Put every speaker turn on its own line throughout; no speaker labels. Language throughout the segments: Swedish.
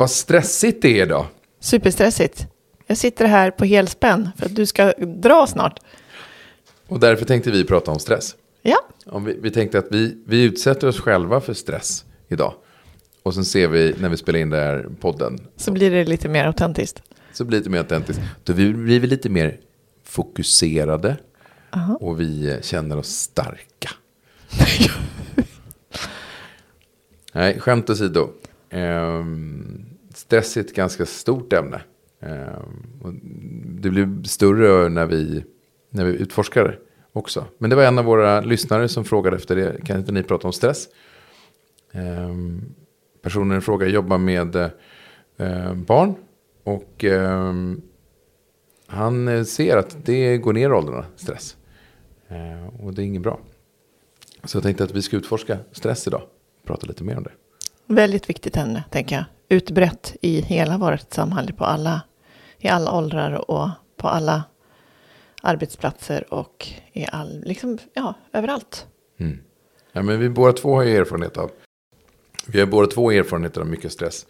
Vad stressigt det är då.
Superstressigt. Jag sitter här på helspänn för att du ska dra snart.
Och därför tänkte vi prata om stress.
Ja,
Om vi, vi tänkte att vi, vi utsätter oss själva för stress idag. Och sen ser vi när vi spelar in den här podden.
så blir det lite mer autentiskt.
Så blir det lite mer autentiskt. Då blir vi lite mer fokuserade. Och vi känner oss starka. Nej, skämt åsido. Ehm, stress är ett ganska stort ämne. Ehm, det blir större när vi, när vi utforskar det också. Men det var en av våra lyssnare som frågade efter det. Kan inte ni prata om stress? Ehm, personen i fråga jobbar med eh, barn. Och ehm, han eh, ser att det går ner i åldrarna, stress. Och det är inget bra. Så jag tänkte att vi ska utforska stress idag. Prata lite mer om det.
Väldigt viktigt ämne, tänker jag. Utbrett i hela vårt samhälle, på alla, i alla åldrar och på alla arbetsplatser och i all, liksom, ja, överallt. Mm.
Ja, men vi båda två har ju erfarenhet av. Vi har båda två erfarenheter av mycket stress.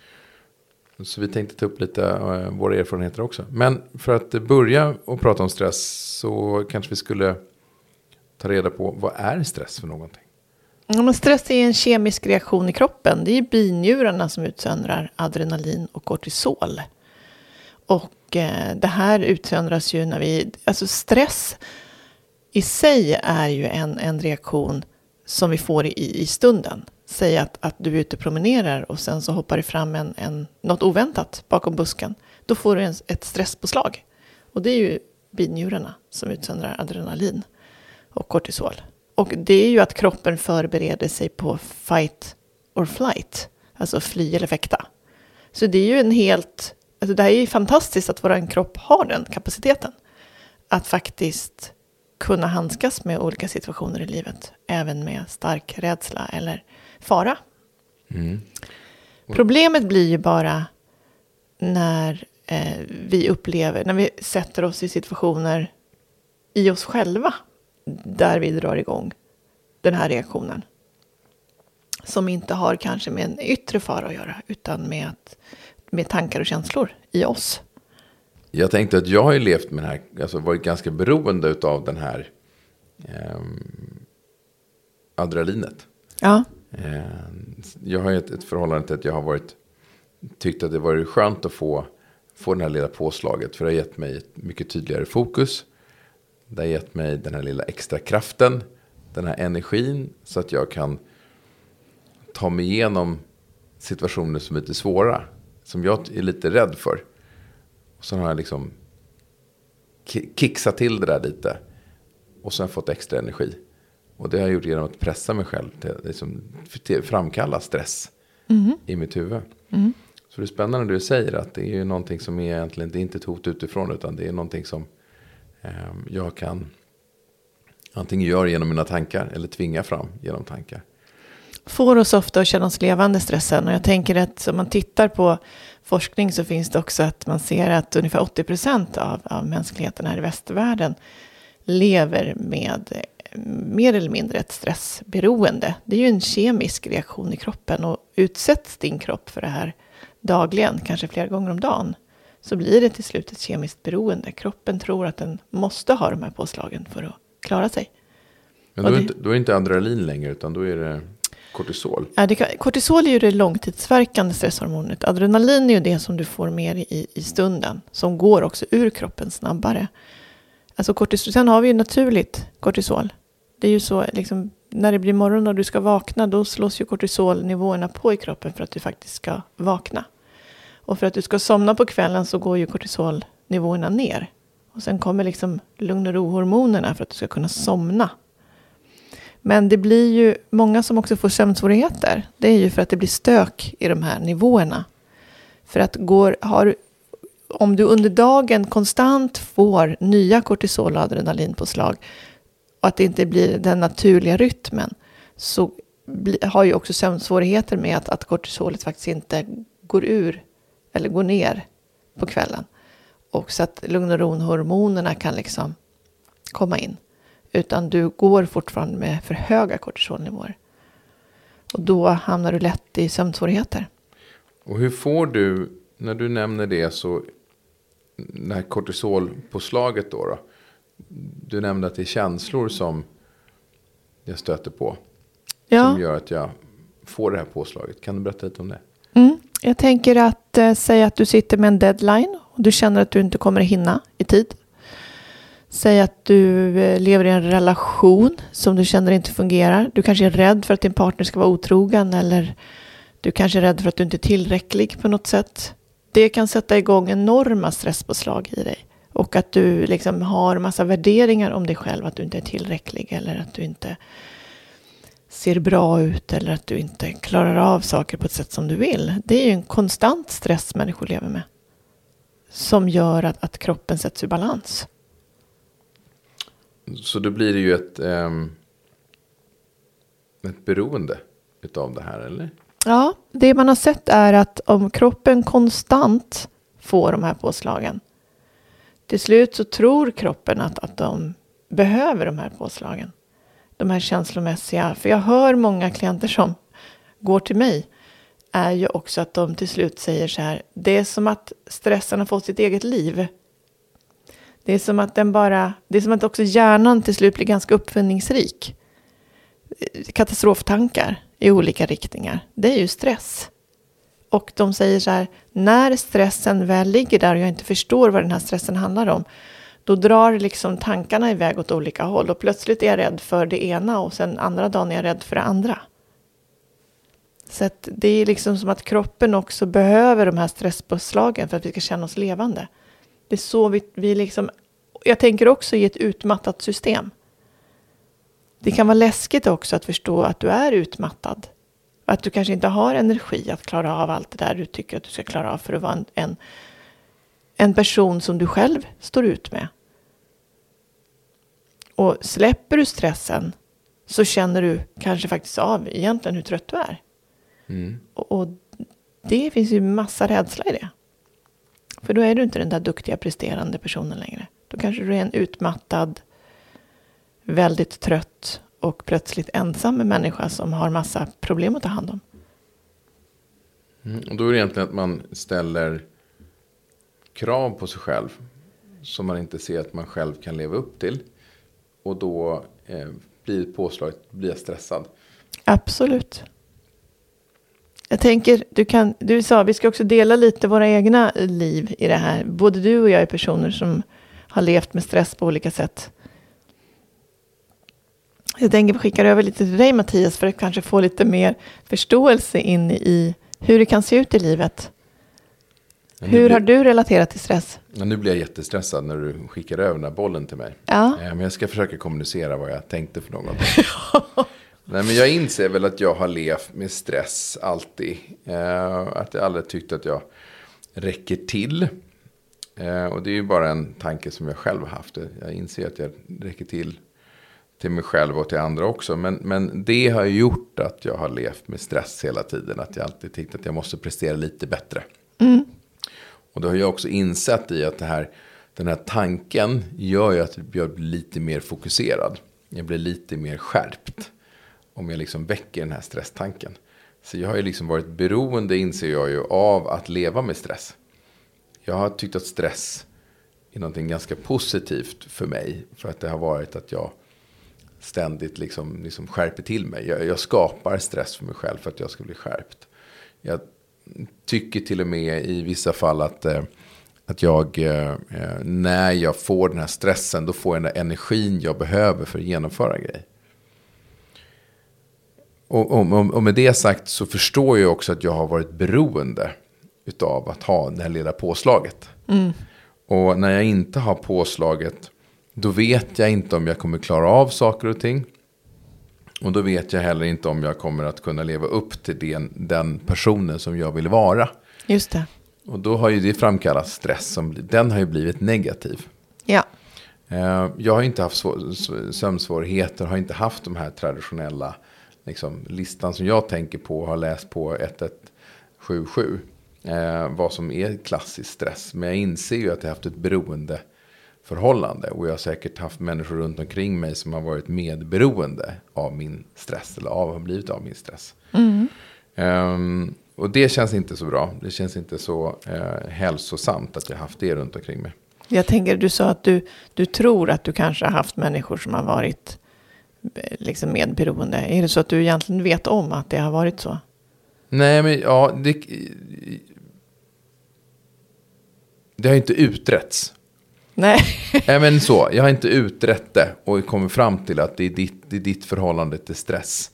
Så vi tänkte ta upp lite av våra erfarenheter också. Men för att börja och prata om stress så kanske vi skulle ta reda på vad är stress för någonting?
Ja, men stress är en kemisk reaktion i kroppen. Det är binjurarna som utsöndrar adrenalin och kortisol. Och eh, det här utsöndras ju när vi... Alltså stress i sig är ju en, en reaktion som vi får i, i stunden. Säg att, att du är ute och promenerar och sen så hoppar det fram en, en, något oväntat bakom busken. Då får du en, ett stresspåslag. Och det är ju binjurarna som utsöndrar adrenalin och kortisol. Och det är ju att kroppen förbereder sig på fight or flight. Alltså fly eller fäkta. Så det är ju en helt... Alltså det här är ju fantastiskt att vår kropp har den kapaciteten. Att faktiskt kunna handskas med olika situationer i livet. Även med stark rädsla eller fara. Problemet blir ju bara när eh, vi upplever, när vi sätter oss i situationer i oss själva. Där vi drar igång den här reaktionen. Som inte har kanske med en yttre fara att göra. Utan med, att, med tankar och känslor i oss.
Jag tänkte att jag har ju levt med den här, alltså varit ganska beroende av den här ehm, adrenalinet.
Ja.
Eh, Jag har ju ett, ett förhållande till att jag har varit, tyckt att det varit skönt att få, få det här lilla påslaget. För det har gett mig ett mycket tydligare fokus. Det har gett mig den här lilla extra kraften, den här energin. Så att jag kan ta mig igenom situationer som är lite svåra. Som jag är lite rädd för. Och så har jag liksom ki- kicksat till det där lite. Och jag fått extra energi. Och det har jag gjort genom att pressa mig själv till liksom, till framkalla stress i mitt huvud. Så det är spännande det du säger att det är ju någonting som är egentligen, det är inte ett hot utifrån utan det är någonting som Ehm, jag kan antingen göra genom mina tankar eller tvinga fram genom tankar.
får oss ofta att känna oss levande stressen. Och jag tänker att om man tittar på forskning så finns det också att man ser att ungefär 80 procent av, av mänskligheten här i västvärlden lever med eh, mer eller mindre ett stressberoende. Det är ju en kemisk reaktion i kroppen och utsätts din kropp för det här dagligen, kanske flera gånger om dagen, så blir det till slut ett kemiskt beroende. Kroppen tror att den måste ha de här påslagen för att klara sig.
Men då är,
det-
inte, då är inte adrenalin längre utan då är det kortisol.
Ja, det kan, kortisol är ju det långtidsverkande stresshormonet. Adrenalin är ju det som du får mer i, i stunden. Som går också ur kroppen snabbare. Alltså kortisol, sen har vi ju naturligt kortisol. Det är ju så, liksom, när det blir morgon och du ska vakna, då slås ju kortisolnivåerna på i kroppen för att du faktiskt ska vakna. Och för att du ska somna på kvällen så går ju kortisolnivåerna ner. Och sen kommer liksom lugn och ro-hormonerna för att du ska kunna somna. Men det blir ju många som också får sömnsvårigheter. Det är ju för att det blir stök i de här nivåerna. För att går, har, om du under dagen konstant får nya kortisol och adrenalinpåslag och att det inte blir den naturliga rytmen så bli, har ju också sömnsvårigheter med att, att kortisolet faktiskt inte går ur eller går ner på kvällen. Och så att lugn och ro-hormonerna kan liksom komma in. Utan du går fortfarande med för höga kortisolnivåer. Och då hamnar du lätt i sömnsvårigheter.
Och hur får du, när du nämner det så, det här kortisolpåslaget då, då. Du nämnde att det är känslor som jag stöter på.
Ja.
Som gör att jag får det här påslaget. Kan du berätta lite om det?
Mm. Jag tänker att eh, säga att du sitter med en deadline och du känner att du inte kommer hinna i tid. Säg att du eh, lever i en relation som du känner inte fungerar. Du kanske är rädd för att din partner ska vara otrogen eller du kanske är rädd för att du inte är tillräcklig på något sätt. Det kan sätta igång enorma stresspåslag i dig. Och att du liksom har massa värderingar om dig själv. Att du inte är tillräcklig eller att du inte ser bra ut eller att du inte klarar av saker på ett sätt som du vill. Det är ju en konstant stress människor lever med. Som gör att, att kroppen sätts ur balans.
Så då blir det ju ett, um, ett beroende utav det här, eller?
Ja, det man har sett är att om kroppen konstant får de här påslagen. Till slut så tror kroppen att, att de behöver de här påslagen. De här känslomässiga. För jag hör många klienter som går till mig. Är ju också att de till slut säger så här. Det är som att stressen har fått sitt eget liv. Det är som att den bara, det är som att också hjärnan till slut blir ganska uppfinningsrik. Katastroftankar i olika riktningar. Det är ju stress. Och de säger så här, när stressen väl ligger där och jag inte förstår vad den här stressen handlar om, då drar liksom tankarna iväg åt olika håll och plötsligt är jag rädd för det ena och sen andra dagen är jag rädd för det andra. Så att det är liksom som att kroppen också behöver de här stresspåslagen för att vi ska känna oss levande. Det är så vi, vi liksom, jag tänker också i ett utmattat system. Det kan vara läskigt också att förstå att du är utmattad. Att du kanske inte har energi att klara av allt det där du tycker att du ska klara av för att vara en, en, en person som du själv står ut med. Och släpper du stressen så känner du kanske faktiskt av egentligen hur trött du är.
Mm.
Och, och det finns ju massa rädsla i det. För då är du inte den där duktiga presterande personen längre. Då kanske du är en utmattad, väldigt trött och plötsligt ensam människa som har massa problem att ta hand om.
Mm. Och då är det egentligen att man ställer krav på sig själv som man inte ser att man själv kan leva upp till. Och då eh, blir påslaget, blir jag stressad.
Absolut. Jag tänker, du, kan, du sa vi ska också dela lite våra egna liv i det här. Både du och jag är personer som har levt med stress på olika sätt. Jag tänker vi skickar över lite till dig Mattias för att kanske få lite mer förståelse in i hur det kan se ut i livet. Hur har du relaterat till stress?
nu blir jag jättestressad när du skickar över den här bollen till mig.
Ja,
Eh, Men jag ska försöka kommunicera vad jag tänkte för något. Nej, men jag inser väl att jag har levt med stress alltid. Eh, att jag aldrig tyckt att jag räcker till. Eh, och det är ju bara en tanke som jag själv har haft. Jag inser att jag räcker till till mig själv och till andra också. Men, men det har gjort att jag har levt med stress hela tiden. Att jag alltid tyckt att jag måste prestera lite bättre. Och det har jag också insett i att det här, den här tanken gör ju att jag blir lite mer fokuserad. Jag blir lite mer skärpt. Om jag liksom väcker den här stresstanken. Så jag har ju liksom varit beroende, inser jag ju, av att leva med stress. Jag har tyckt att stress är någonting ganska positivt för mig. För att det har varit att jag ständigt liksom, liksom skärper till mig. Jag, jag skapar stress för mig själv för att jag ska bli skärpt. Jag tycker till och med i vissa fall att, eh, att jag, eh, eh, när jag får den här stressen, då får jag den här energin jag behöver för att genomföra grejer. Och, och, och med det sagt så förstår jag också att jag har varit beroende utav att ha det här lilla påslaget. Och när jag inte har påslaget, då vet jag inte om jag kommer klara av saker och ting. Och då vet jag heller inte om jag kommer att kunna leva upp till den, den personen som jag vill vara.
just det.
Och då har ju det framkallat stress. Som, den har ju blivit negativ.
Ja.
Eh, Jag har inte haft svår, sömnsvårigheter, har inte haft de här traditionella liksom, listan som jag tänker på, har läst på 1177. Eh, vad som är klassisk stress. Men jag inser ju att jag har haft ett beroende förhållande. Och jag har säkert haft människor runt omkring mig som har varit medberoende av min stress. Eller av, har blivit av min stress. Ehm, och det känns inte så bra. Det känns inte så eh, hälsosamt att jag har haft det runt omkring mig.
Jag tänker, du sa att du, du tror att du kanske har haft människor som har varit eh, liksom medberoende. Är det så att du egentligen vet om att det har varit så?
Nej, men ja, det, det har inte utretts.
Nej.
Nej, men så. Jag har inte utrett det och kommit fram till att det är ditt, det är ditt förhållande till stress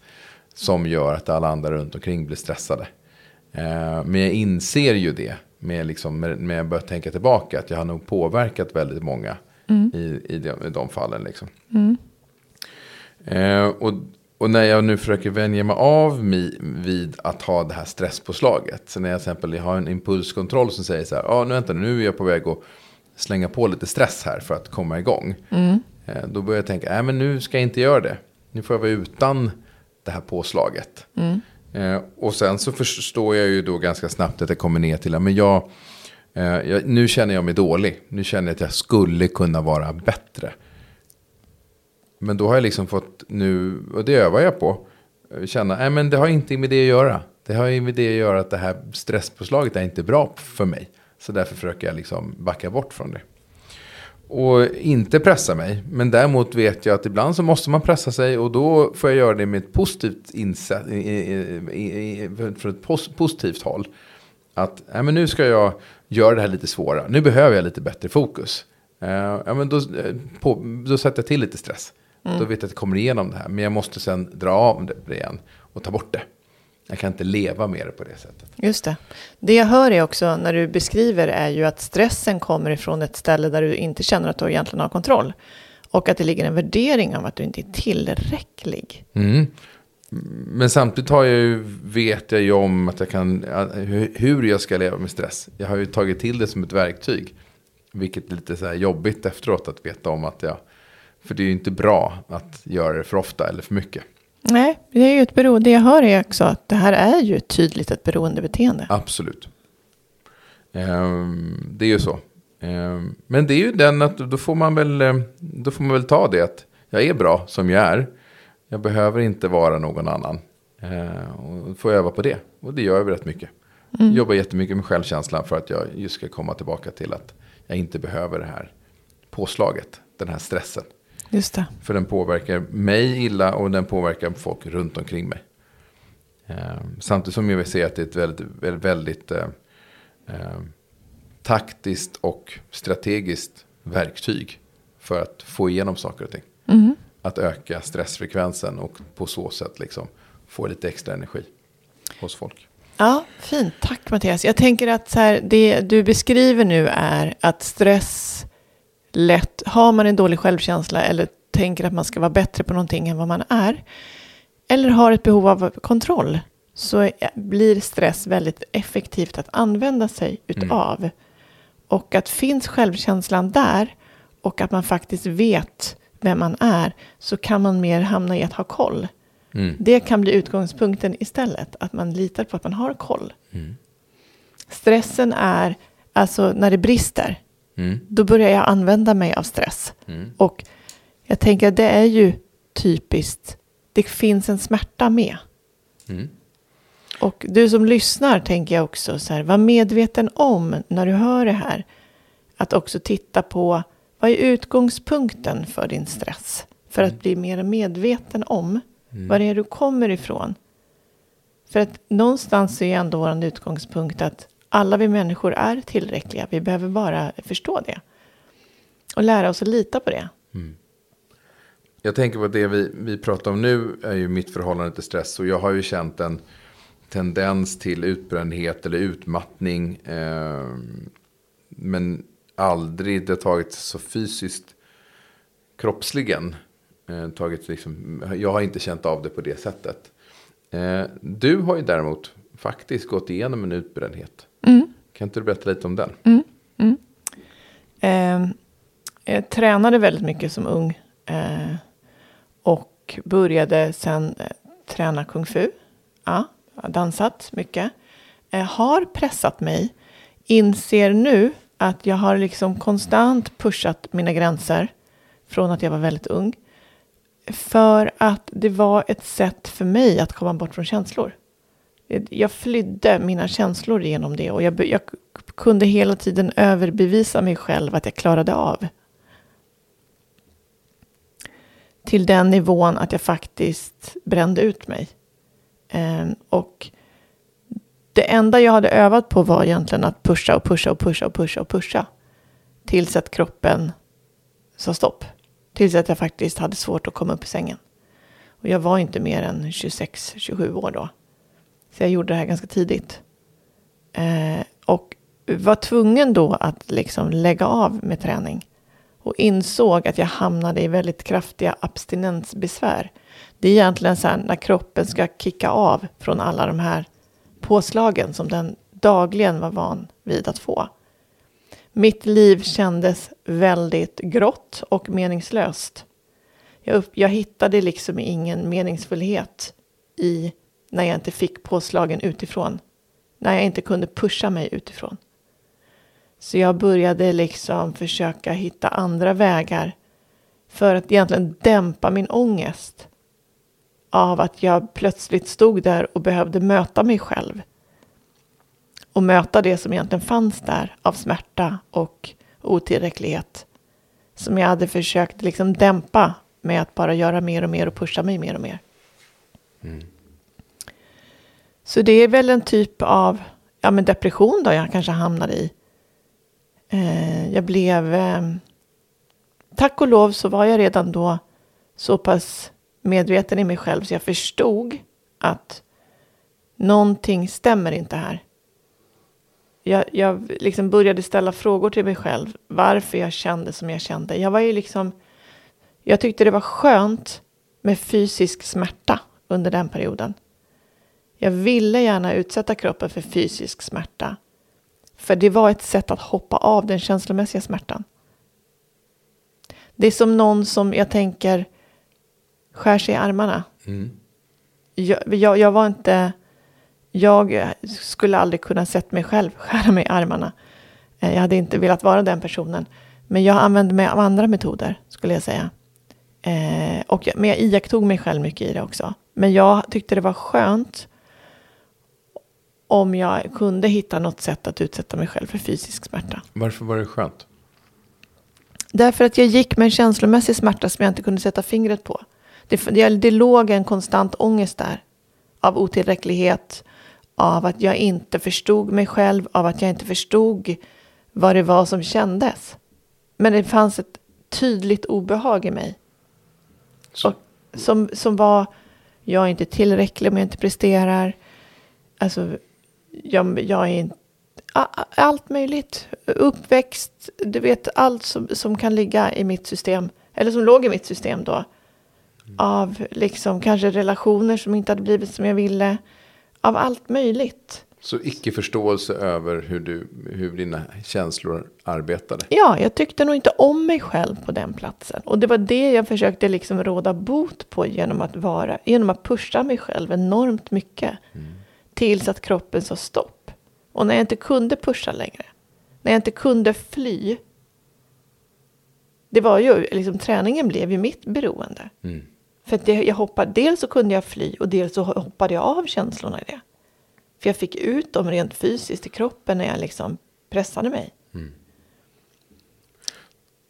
som gör att alla andra runt omkring blir stressade. Eh, men jag inser ju det med, liksom, med, med jag börjar tänka tillbaka att jag har nog påverkat väldigt många i, i, de, i de fallen. Liksom. Eh, och, och när jag nu försöker vänja mig av mig vid att ha det här stresspåslaget. Så när jag till exempel har en impulskontroll som säger så här, ah, nu, vänta, nu är jag på väg att slänga på lite stress här för att komma igång. Mm. då börjar jag tänka, nej men nu ska jag inte göra det. Nu får jag vara utan det här påslaget. Eh, och sen så förstår jag ju då ganska snabbt att jag kommer ner till, men jag, eh, jag, nu känner jag mig dålig. Nu känner jag att jag skulle kunna vara bättre. Men då har jag liksom fått nu, och det övar jag på, eh, känna, nej men det har inte med det att göra. Det har ju med det att göra att det här stresspåslaget är inte bra för mig. Så därför försöker jag liksom backa bort från det. Och inte pressa mig. Men däremot vet jag att ibland så måste man pressa sig. Och då får jag göra det med ett positivt insätt, i, i, i, i, från ett pos, positivt håll. Att nej, men nu ska jag göra det här lite svårare. Nu behöver jag lite bättre fokus. Eh, ja, men då, eh, på, då sätter jag till lite stress. Då vet jag att jag kommer igenom det här. Men jag måste sen dra av det igen och ta bort det. Jag kan inte leva med det på det sättet.
Just det. Det jag hör är också när du beskriver är ju att stressen kommer ifrån ett ställe där du inte känner att du egentligen har kontroll. Och att det ligger en värdering av att du inte är tillräcklig.
Mm. Men samtidigt har jag ju, vet jag ju om att jag kan, hur- jag ska leva med stress. Jag har ju tagit till det som ett verktyg. Vilket är lite så här jobbigt efteråt att veta om att jag, för det är ju inte bra att göra det för ofta eller för mycket.
Nej, det är ju ett beroende. Jag hör är också att det här är ju tydligt ett beroendebeteende.
Absolut. Ehm, det är ju så. Ehm, men det är ju den att då får man väl, eh, då får man väl ta det att jag är bra som jag är. Jag behöver inte vara någon annan. Ehm, och får öva på det. Och det gör jag rätt mycket. Jobbar jättemycket med självkänslan för att jag just ska komma tillbaka till att jag inte behöver det här påslaget. Den här stressen.
Just det.
För den påverkar mig illa och den påverkar folk runt omkring mig. Eh, samtidigt som jag vill se att det är ett väldigt, väldigt, väldigt eh, eh, taktiskt och strategiskt verktyg för att få igenom saker och ting. Att öka stressfrekvensen och på så sätt liksom få lite extra energi hos folk.
Ja, fint. Tack Mattias. Jag tänker att så här, det du beskriver nu är att stress lätt, har man en dålig självkänsla eller tänker att man ska vara bättre på någonting än vad man är, eller har ett behov av kontroll, så blir stress väldigt effektivt att använda sig utav. Och att finns självkänslan där och att man faktiskt vet vem man är, så kan man mer hamna i att ha koll. Det kan bli utgångspunkten istället, att man litar på att man har koll. Stressen är, alltså när det brister,
Mm.
då börjar jag använda mig av stress. Och jag tänker att det är ju typiskt, det finns en smärta med.
Mm.
Och du som lyssnar tänker jag också så här, var medveten om när du hör det här, att också titta på vad är utgångspunkten för din stress? För att bli mer medveten om var det är du kommer ifrån. För att någonstans är ändå vår utgångspunkt att alla vi människor är tillräckliga. Vi behöver bara förstå det. Och lära oss att lita på det. Mm.
Jag tänker på att det vi, vi pratar om nu är ju mitt förhållande till stress. Och jag har ju känt en tendens till utbrändhet eller utmattning. Eh, men aldrig det har tagit så fysiskt kroppsligen. Eh, tagit liksom, jag har inte känt av det på det sättet. Eh, du har ju däremot faktiskt gått igenom en utbrändhet. Kan inte du berätta lite om den?
Mm. Mm. Eh, jag tränade väldigt mycket som ung. Eh, och började sen eh, träna kung fu. Ja, har dansat mycket. Eh, har pressat mig. Inser nu att jag har liksom konstant pushat mina gränser. Från att jag var väldigt ung. För att det var ett sätt för mig att komma bort från känslor. Jag flydde mina känslor genom det och jag, jag kunde hela tiden överbevisa mig själv att jag klarade av. Till den nivån att jag faktiskt brände ut mig. Ehm, och det enda jag hade övat på var egentligen att pusha och pusha och pusha och pusha och pusha. Tills att kroppen sa stopp. Tills att jag faktiskt hade svårt att komma upp i sängen. Och jag var inte mer än 26-27 år då. Så jag gjorde det här ganska tidigt. Eh, och var tvungen då att liksom lägga av med träning. Och insåg att jag hamnade i väldigt kraftiga abstinensbesvär. Det är egentligen så här när kroppen ska kicka av från alla de här påslagen som den dagligen var van vid att få. Mitt liv kändes väldigt grått och meningslöst. Jag, upp, jag hittade liksom ingen meningsfullhet i när jag inte fick påslagen utifrån. När jag inte kunde pusha mig utifrån. Så jag började liksom försöka hitta andra vägar för att egentligen dämpa min ångest av att jag plötsligt stod där och behövde möta mig själv. Och möta det som egentligen fanns där av smärta och otillräcklighet. Som jag hade försökt liksom dämpa med att bara göra mer och mer och pusha mig mer och mer. Mm. Så det är väl en typ av ja, men depression då jag kanske hamnade i. Eh, jag blev... Eh, tack och lov så var jag redan då så pass medveten i mig själv så jag förstod att någonting stämmer inte här. Jag, jag liksom började ställa frågor till mig själv varför jag kände som jag kände. Jag var ju liksom... Jag tyckte det var skönt med fysisk smärta under den perioden. Jag ville gärna utsätta kroppen för fysisk smärta. För det var ett sätt att hoppa av den känslomässiga smärtan. Det är som någon som jag tänker skär sig i armarna. Mm. Jag, jag, jag, var inte... Jag skulle aldrig kunna sett mig själv skära mig i armarna. Eh, jag hade inte velat vara den personen. Men jag använde mig av andra metoder, skulle jag säga. Eh, och, men jag iakttog mig själv mycket i det också. Men jag tyckte det var skönt om jag kunde hitta något sätt att utsätta mig själv för fysisk smärta.
Varför var det skönt?
Därför att jag gick med en känslomässig smärta som jag inte kunde sätta fingret på. Det, det, det låg en konstant ångest där. Av otillräcklighet, av att jag inte förstod mig själv, av att jag inte förstod vad det var som kändes. Men det fanns ett tydligt obehag i mig. Och, som, som var, jag är inte tillräcklig om jag inte presterar. Alltså, jag, jag är inte allt möjligt. Uppväxt, du vet allt som, som kan ligga i mitt system. Eller som låg i mitt system då. Av liksom kanske relationer som inte hade blivit som jag ville. Av allt möjligt.
Så icke-förståelse över hur, du, hur dina känslor arbetade?
Ja, jag tyckte nog inte om mig själv på den platsen. Och det var det jag försökte liksom råda bot på genom att vara, genom att pusha mig själv enormt mycket. Mm. Tills att kroppen sa stopp. Och när jag inte kunde pusha längre, när jag inte kunde fly. Det var ju, liksom träningen blev ju mitt beroende. Mm. För att jag hoppade, dels så kunde jag fly och dels så hoppade jag av känslorna i det. För jag fick ut dem rent fysiskt i kroppen när jag liksom pressade mig. Mm.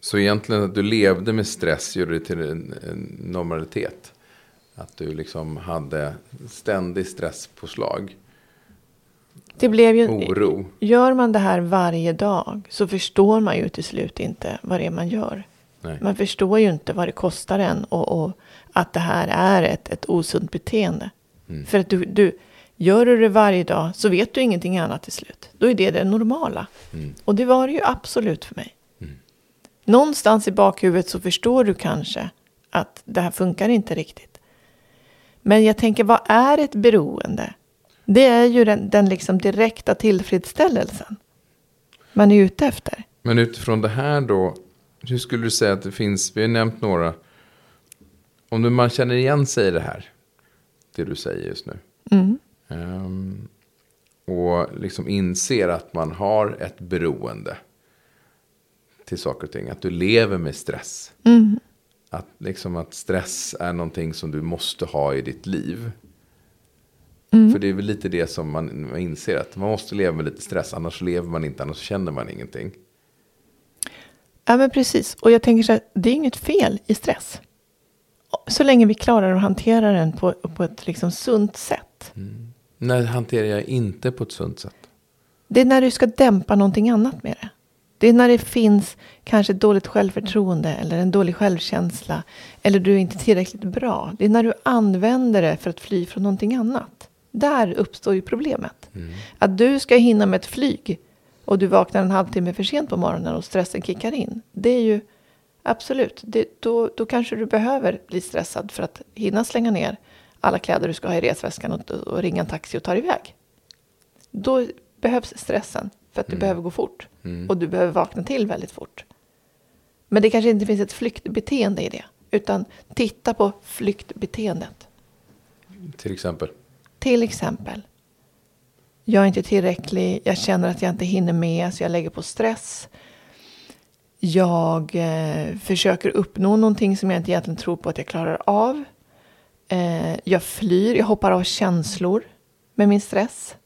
Så egentligen att du levde med stress gjorde det till en, en normalitet? Att du liksom hade ständig stresspåslag.
Det blev ju, Oro. Gör man det här varje dag så förstår man ju till slut inte vad det är man gör. Nej. Man förstår ju inte vad det kostar en och, och att det här är ett, ett osunt beteende. Mm. För att du, du, gör du det varje dag så vet du ingenting annat till slut. Då är det det normala. Mm. Och det var det ju absolut för mig. Mm. Någonstans i bakhuvudet så förstår du kanske att det här funkar inte riktigt. Men jag tänker, vad är ett beroende? Det är ju den, den liksom direkta tillfredsställelsen. man är ute efter.
Men utifrån det här då, hur skulle du säga att det finns, vi har nämnt några, om du, man känner igen sig i det här, det du säger just nu,
Mm.
ehm, och liksom inser att man har ett beroende till saker och ting, att du lever med stress,
Mm.
Att, liksom att stress är någonting som du måste ha i ditt liv.
Mm.
För det är väl lite det som man, man inser, att man måste leva med lite stress, annars lever man inte, annars känner man ingenting.
Ja, men precis. Och jag tänker så här, det är inget fel i stress. Så länge vi klarar att hantera den på, på ett liksom sunt sätt.
När hanterar jag inte på ett sunt sätt?
Det är när du ska dämpa någonting annat med det. Det är när det finns kanske ett dåligt självförtroende eller en dålig självkänsla. Eller du är inte tillräckligt bra. Det är när du använder det för att fly från någonting annat. Där uppstår ju problemet. Att du ska hinna med ett flyg och du vaknar en halvtimme för sent på morgonen och stressen kickar in. Det är ju absolut, det, då, då kanske du behöver bli stressad för att hinna slänga ner alla kläder du ska ha i resväskan och, och ringa en taxi och ta dig iväg. Då behövs stressen för att det behöver gå fort. Och du behöver vakna till väldigt fort. Men det kanske inte finns ett flyktbeteende i det. Utan titta på flyktbeteendet.
Till exempel.
Till exempel. Jag är inte tillräcklig. Jag känner att jag inte hinner med. Så jag lägger på stress. Jag eh, försöker uppnå någonting som jag inte egentligen tror på att jag klarar av. Eh, jag flyr. Jag hoppar av känslor med min stress.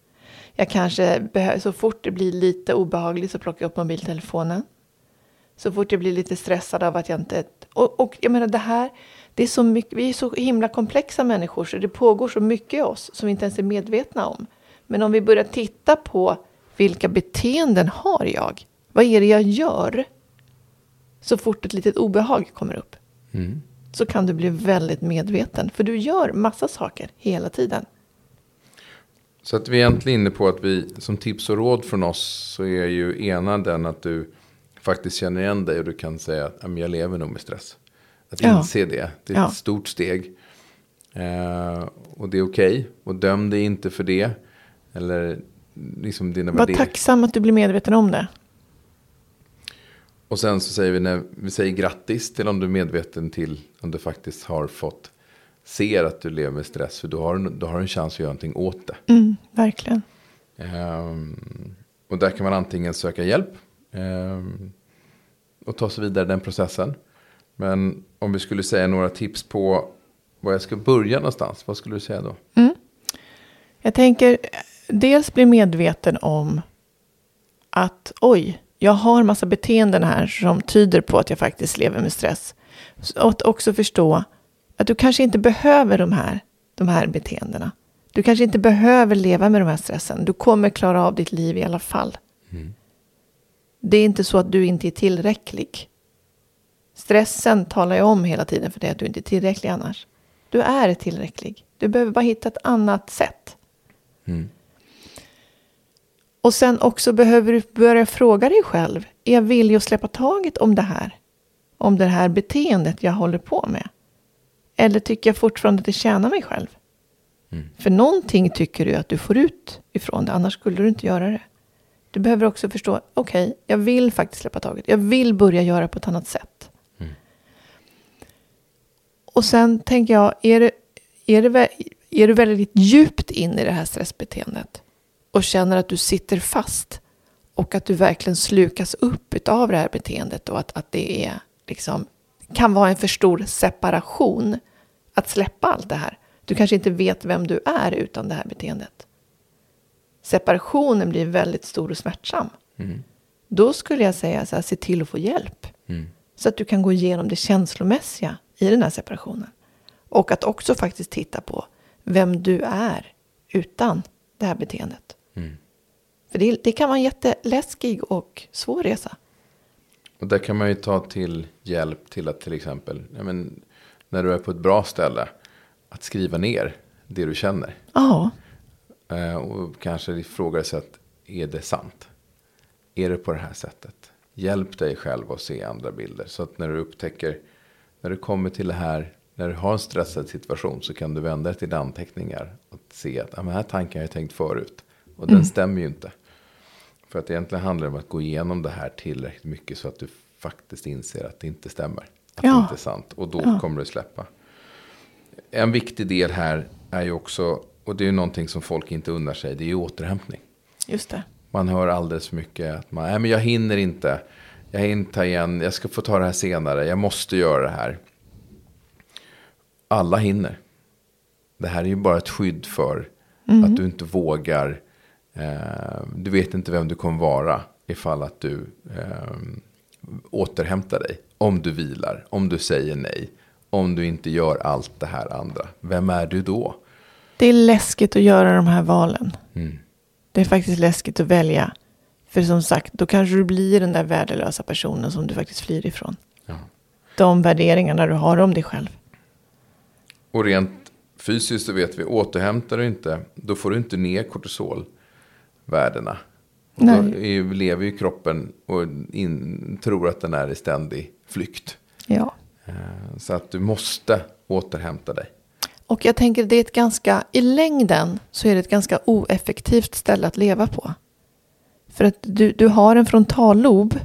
Jag kanske behöver, så fort det blir lite obehagligt så plockar jag upp mobiltelefonen. Så fort jag blir lite stressad av att jag inte... Och, och jag menar det här, det är så mycket, vi är så himla komplexa människor så det pågår så mycket i oss som vi inte ens är medvetna om. Men om vi börjar titta på vilka beteenden har jag? Vad är det jag gör? Så fort ett litet obehag kommer upp
Mm.
så kan du bli väldigt medveten. För du gör massa saker hela tiden.
Så att vi är egentligen inne på att vi som tips och råd från oss så är ju ena den att du faktiskt känner igen dig och du kan säga att "Ja, men jag lever nog med stress. Att
Ja.
inse det, det är
Ja.
ett stort steg. Eh, och det är okej. Och döm dig inte för det. Eller liksom dina
Var
värderingar.
tacksam att du blir medveten om det.
Och sen så säger vi, när vi säger grattis till om du är medveten till om du faktiskt har fått ser att du lever med stress. För då har, du- då har du en chans att göra någonting åt det.
Mm, verkligen.
Ehm, och där kan man antingen söka hjälp ehm, och ta sig vidare den processen. Men om vi skulle säga några tips på var jag ska börja någonstans, vad skulle du säga då?
Jag tänker dels bli medveten om att oj, jag har massa beteenden här som tyder på att jag faktiskt lever med stress. Så att också förstå att du kanske inte behöver de här, de här beteendena. Du kanske inte behöver leva med de här stressen. Du kommer klara av ditt liv i alla fall. Det är inte så att du inte är tillräcklig. Stressen talar ju om hela tiden för dig att du inte är tillräcklig annars. Du är tillräcklig. Du behöver bara hitta ett annat sätt. Och sen också behöver du börja fråga dig själv. Är jag villig att släppa taget om det här? Om det här beteendet jag håller på med? Eller tycker jag fortfarande att det tjänar mig själv? För någonting tycker du att du får ut ifrån det, annars skulle du inte göra det. Du behöver också förstå, okej, jag vill faktiskt släppa taget. Jag vill börja göra på ett annat sätt. Och sen tänker jag, är, det, är, det, är du väldigt djupt in i det här stressbeteendet och känner att du sitter fast och att du verkligen slukas upp av det här beteendet och att, att det är liksom, kan vara en för stor separation att släppa allt det här. Du kanske inte vet vem du är utan det här beteendet. Separationen blir väldigt stor och smärtsam. Då skulle jag säga så här, se till att få hjälp. Så att du kan gå igenom det känslomässiga i den här separationen. Och att också faktiskt titta på vem du är utan det här beteendet. För det, det kan vara en jätteläskig och svår resa.
Och där kan man ju ta till hjälp till att till exempel, ja, men, när du är på ett bra ställe, att skriva ner det du känner.
Ja,
Eh, och kanske ifrågasätta, är det sant? Är det på det här sättet? Hjälp dig själv att se andra bilder. Så att när du upptäcker, när du kommer till det här, när du har en stressad situation så kan du vända dig till anteckningar och se att ja, men här tanken har jag tänkt förut. Och den stämmer ju inte. För att egentligen handlar det om att gå igenom det här tillräckligt mycket så att du faktiskt inser att det inte stämmer. Att
Ja.
det inte är sant. Och då
Ja.
kommer du släppa. En viktig del här är ju också, och det är ju någonting som folk inte unnar sig, det är ju återhämtning.
Just det.
Man hör alldeles för mycket att man, nej men jag hinner inte. Jag hinner ta igen, jag ska få ta det här senare, jag måste göra det här. Alla hinner. Det här är ju bara ett skydd för att du inte vågar. Eh, du vet inte vem du kommer vara ifall att du eh, återhämtar dig. Om du vilar, om du säger nej, om du inte gör allt det här andra. Vem är du då?
Det är läskigt att göra de här valen.
Mm.
Det är faktiskt läskigt att välja. För som sagt, då kanske du blir den där värdelösa personen som du faktiskt flyr ifrån.
Ja.
De värderingarna du har om dig själv.
Och rent fysiskt så vet vi, återhämtar du inte, då får du inte ner kortisolvärdena. Då
Nej.
lever ju kroppen och in, tror att den är i ständig flykt.
Ja.
Eh, Så att du måste återhämta dig.
Och jag tänker det är ett ganska, i längden så är det ett ganska oeffektivt ställe att leva på. För att du, du har en frontallob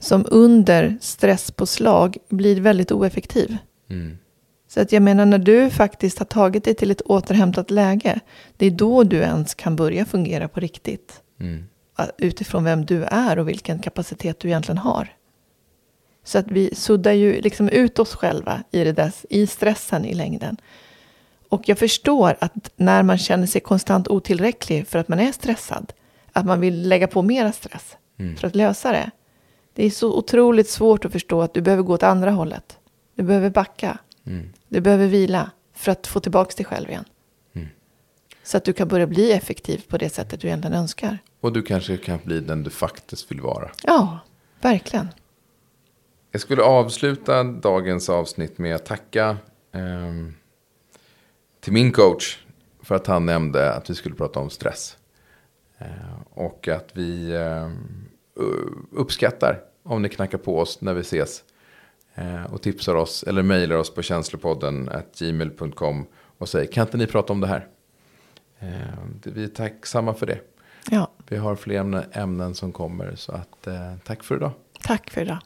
som under stresspåslag blir väldigt oeffektiv.
Mm.
Så att jag menar när du faktiskt har tagit dig till ett återhämtat läge, det är då du ens kan börja fungera på riktigt.
Mm.
Utifrån vem du är och vilken kapacitet du egentligen har. Så att vi suddar ju liksom ut oss själva i, det där, i stressen i längden. Och jag förstår att när man känner sig konstant otillräcklig för att man är stressad, att man vill lägga på mera stress
Mm.
för att lösa det. Det är så otroligt svårt att förstå att du behöver gå åt andra hållet. Du behöver backa.
Mm.
Du behöver vila för att få tillbaka dig själv igen. Så att du kan börja bli effektiv på det sättet du egentligen önskar.
Och du kanske kan bli den du faktiskt vill vara.
Ja, verkligen.
Jag skulle avsluta dagens avsnitt med att tacka ehm, till min coach för att han nämnde att vi skulle prata om stress. Eh, och att vi u- uppskattar om ni knackar på oss när vi ses. Eh, och tipsar oss eller mejlar oss på känslopodden gmail.com och säger kan inte ni prata om det här? Eh, det- vi är tacksamma för det.
Ja,
Vi har fler ämnen- ämnen som kommer så att eh, tack för idag.
tack för idag.